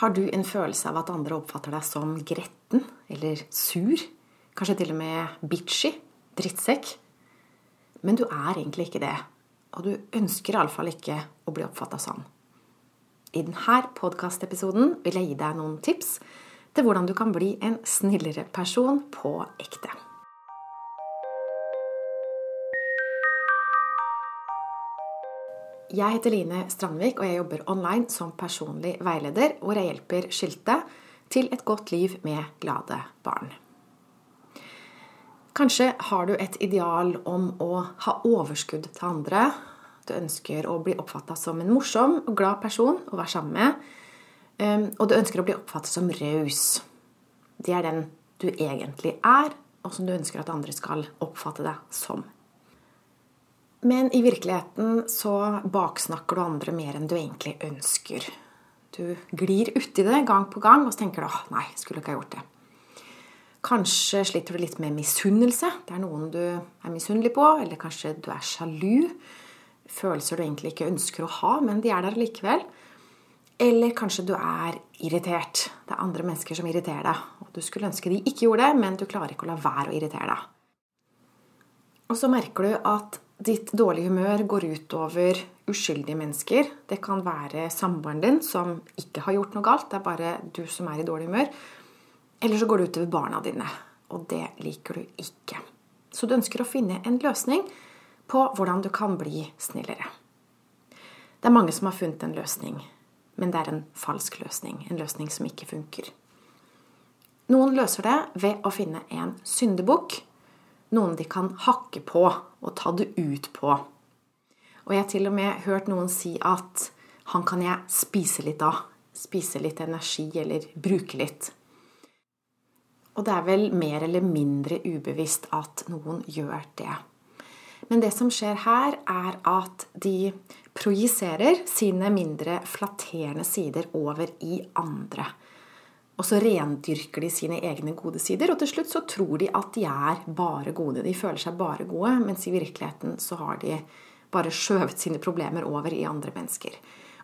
Har du en følelse av at andre oppfatter deg som gretten eller sur? Kanskje til og med bitchy? Drittsekk? Men du er egentlig ikke det. Og du ønsker iallfall ikke å bli oppfatta sånn. I denne podkastepisoden vil jeg gi deg noen tips til hvordan du kan bli en snillere person på ekte. Jeg heter Line Strandvik, og jeg jobber online som personlig veileder, hvor jeg hjelper skilte til et godt liv med glade barn. Kanskje har du et ideal om å ha overskudd til andre. Du ønsker å bli oppfatta som en morsom og glad person å være sammen med. Ehm, og du ønsker å bli oppfattet som raus. Det er den du egentlig er, og som du ønsker at andre skal oppfatte deg som. Men i virkeligheten så baksnakker du andre mer enn du egentlig ønsker. Du glir uti det gang på gang og så tenker du åh, nei, skulle ikke ha gjort det. Kanskje sliter du litt med misunnelse. Det er noen du er misunnelig på. Eller kanskje du er sjalu. Følelser du egentlig ikke ønsker å ha, men de er der likevel. Eller kanskje du er irritert. Det er andre mennesker som irriterer deg. Og du skulle ønske de ikke gjorde det, men du klarer ikke å la være å irritere deg. Og så merker du at ditt dårlige humør går ut over uskyldige mennesker. Det kan være samboeren din som ikke har gjort noe galt, det er bare du som er i dårlig humør. Eller så går det utover barna dine, og det liker du ikke. Så du ønsker å finne en løsning på hvordan du kan bli snillere. Det er mange som har funnet en løsning, men det er en falsk løsning. En løsning som ikke funker. Noen løser det ved å finne en syndebukk noen de kan hakke på og ta det ut på. Og jeg har til og med hørt noen si at han kan jeg spise litt av. Spise litt energi eller bruke litt. Og det er vel mer eller mindre ubevisst at noen gjør det. Men det som skjer her, er at de projiserer sine mindre flatterende sider over i andre. Og så rendyrker de sine egne gode sider, og til slutt så tror de at de er bare gode. De føler seg bare gode, mens i virkeligheten så har de bare skjøvet sine problemer over i andre mennesker.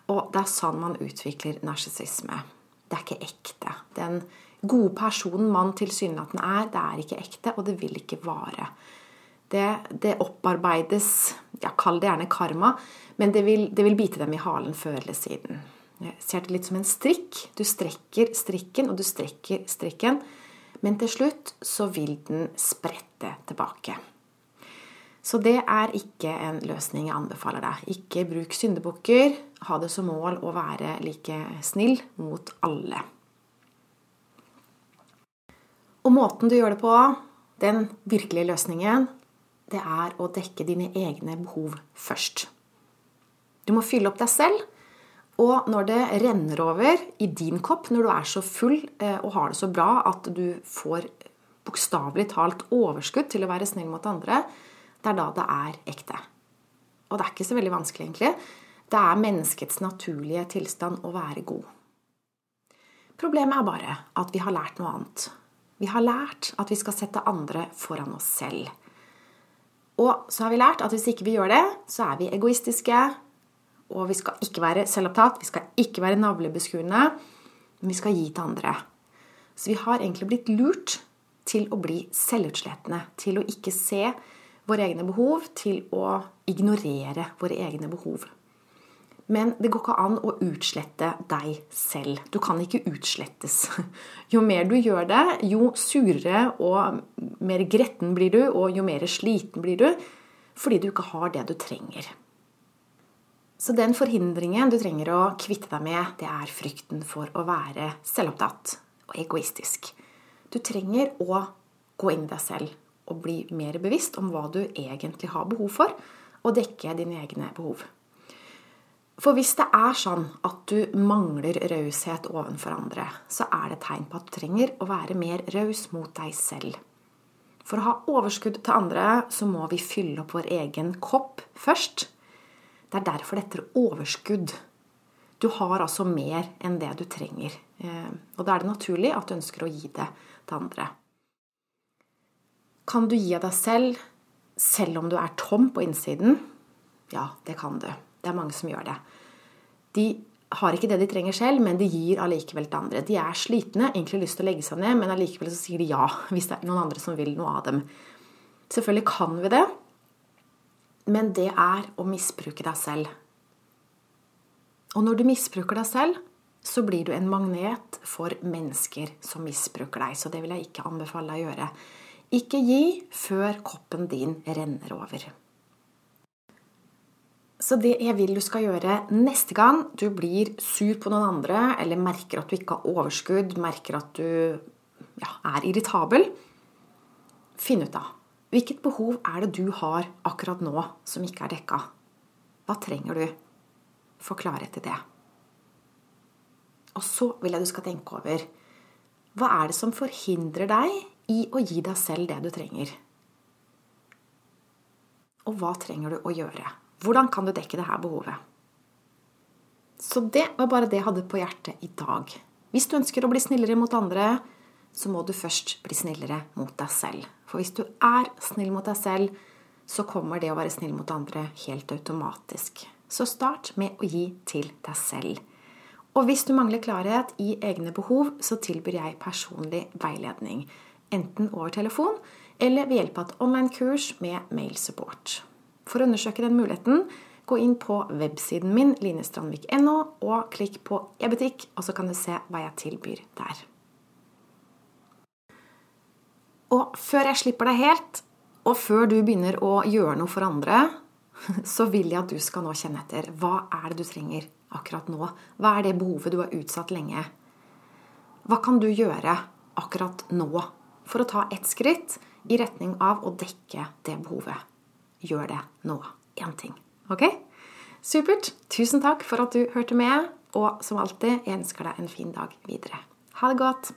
Og det er sånn man utvikler narsissisme. Det er ikke ekte. Den gode personen man tilsynelatende er, det er ikke ekte, og det vil ikke vare. Det, det opparbeides ja, Kall det gjerne karma, men det vil, det vil bite dem i halen før eller siden. Jeg ser det litt som en strikk. Du strekker strikken, og du strekker strikken. Men til slutt så vil den sprette tilbake. Så det er ikke en løsning jeg anbefaler deg. Ikke bruk syndebukker. Ha det som mål å være like snill mot alle. Og måten du gjør det på, den virkelige løsningen, det er å dekke dine egne behov først. Du må fylle opp deg selv og når det renner over i din kopp, når du er så full eh, og har det så bra at du får bokstavelig talt overskudd til å være snill mot andre, det er da det er ekte. Og det er ikke så veldig vanskelig, egentlig. Det er menneskets naturlige tilstand å være god. Problemet er bare at vi har lært noe annet. Vi har lært at vi skal sette andre foran oss selv. Og så har vi lært at hvis ikke vi gjør det, så er vi egoistiske, og vi skal ikke være selvopptatt, vi skal ikke være navlebeskuende, men vi skal gi til andre. Så vi har egentlig blitt lurt til å bli selvutslettende, til å ikke se våre egne behov, til å ignorere våre egne behov. Men det går ikke an å utslette deg selv. Du kan ikke utslettes. Jo mer du gjør det, jo surere og mer gretten blir du, og jo mer sliten blir du fordi du ikke har det du trenger. Så den forhindringen du trenger å kvitte deg med, det er frykten for å være selvopptatt og egoistisk. Du trenger å gå inn i deg selv og bli mer bevisst om hva du egentlig har behov for, og dekke dine egne behov. For hvis det er sånn at du mangler raushet overfor andre, så er det tegn på at du trenger å være mer raus mot deg selv. For å ha overskudd til andre, så må vi fylle opp vår egen kopp først. Det er derfor dette er overskudd. Du har altså mer enn det du trenger. Eh, og da er det naturlig at du ønsker å gi det til andre. Kan du gi av deg selv selv om du er tom på innsiden? Ja, det kan du. Det er mange som gjør det. De har ikke det de trenger selv, men de gir allikevel til andre. De er slitne, egentlig har lyst til å legge seg ned, men allikevel så sier de ja hvis det er noen andre som vil noe av dem. Selvfølgelig kan vi det, men det er å misbruke deg selv. Og når du misbruker deg selv, så blir du en magnet for mennesker som misbruker deg. Så det vil jeg ikke anbefale deg å gjøre. Ikke gi før koppen din renner over. Så det jeg vil du skal gjøre neste gang du blir sur på noen andre, eller merker at du ikke har overskudd, merker at du ja, er irritabel Finn ut av hvilket behov er det du har akkurat nå som ikke er dekka. Hva trenger du? Få klarhet i det. Og så vil jeg du skal tenke over hva er det som forhindrer deg i å gi deg selv det du trenger? Og hva trenger du å gjøre? Hvordan kan du dekke dette behovet? Så det var bare det jeg hadde på hjertet i dag. Hvis du ønsker å bli snillere mot andre, så må du først bli snillere mot deg selv. For hvis du er snill mot deg selv, så kommer det å være snill mot andre helt automatisk. Så start med å gi til deg selv. Og hvis du mangler klarhet i egne behov, så tilbyr jeg personlig veiledning. Enten over telefon eller ved hjelp av et online-kurs med mailsupport. For å undersøke den muligheten, gå inn på websiden min linestrandvik.no, og klikk på e-butikk, og så kan du se hva jeg tilbyr der. Og før jeg slipper deg helt, og før du begynner å gjøre noe for andre, så vil jeg at du skal nå kjenne etter. Hva er det du trenger akkurat nå? Hva er det behovet du har utsatt lenge? Hva kan du gjøre akkurat nå for å ta ett skritt i retning av å dekke det behovet? gjør det nå. Én ting. Ok? Supert. Tusen takk for at du hørte med. Og som alltid, jeg ønsker deg en fin dag videre. Ha det godt.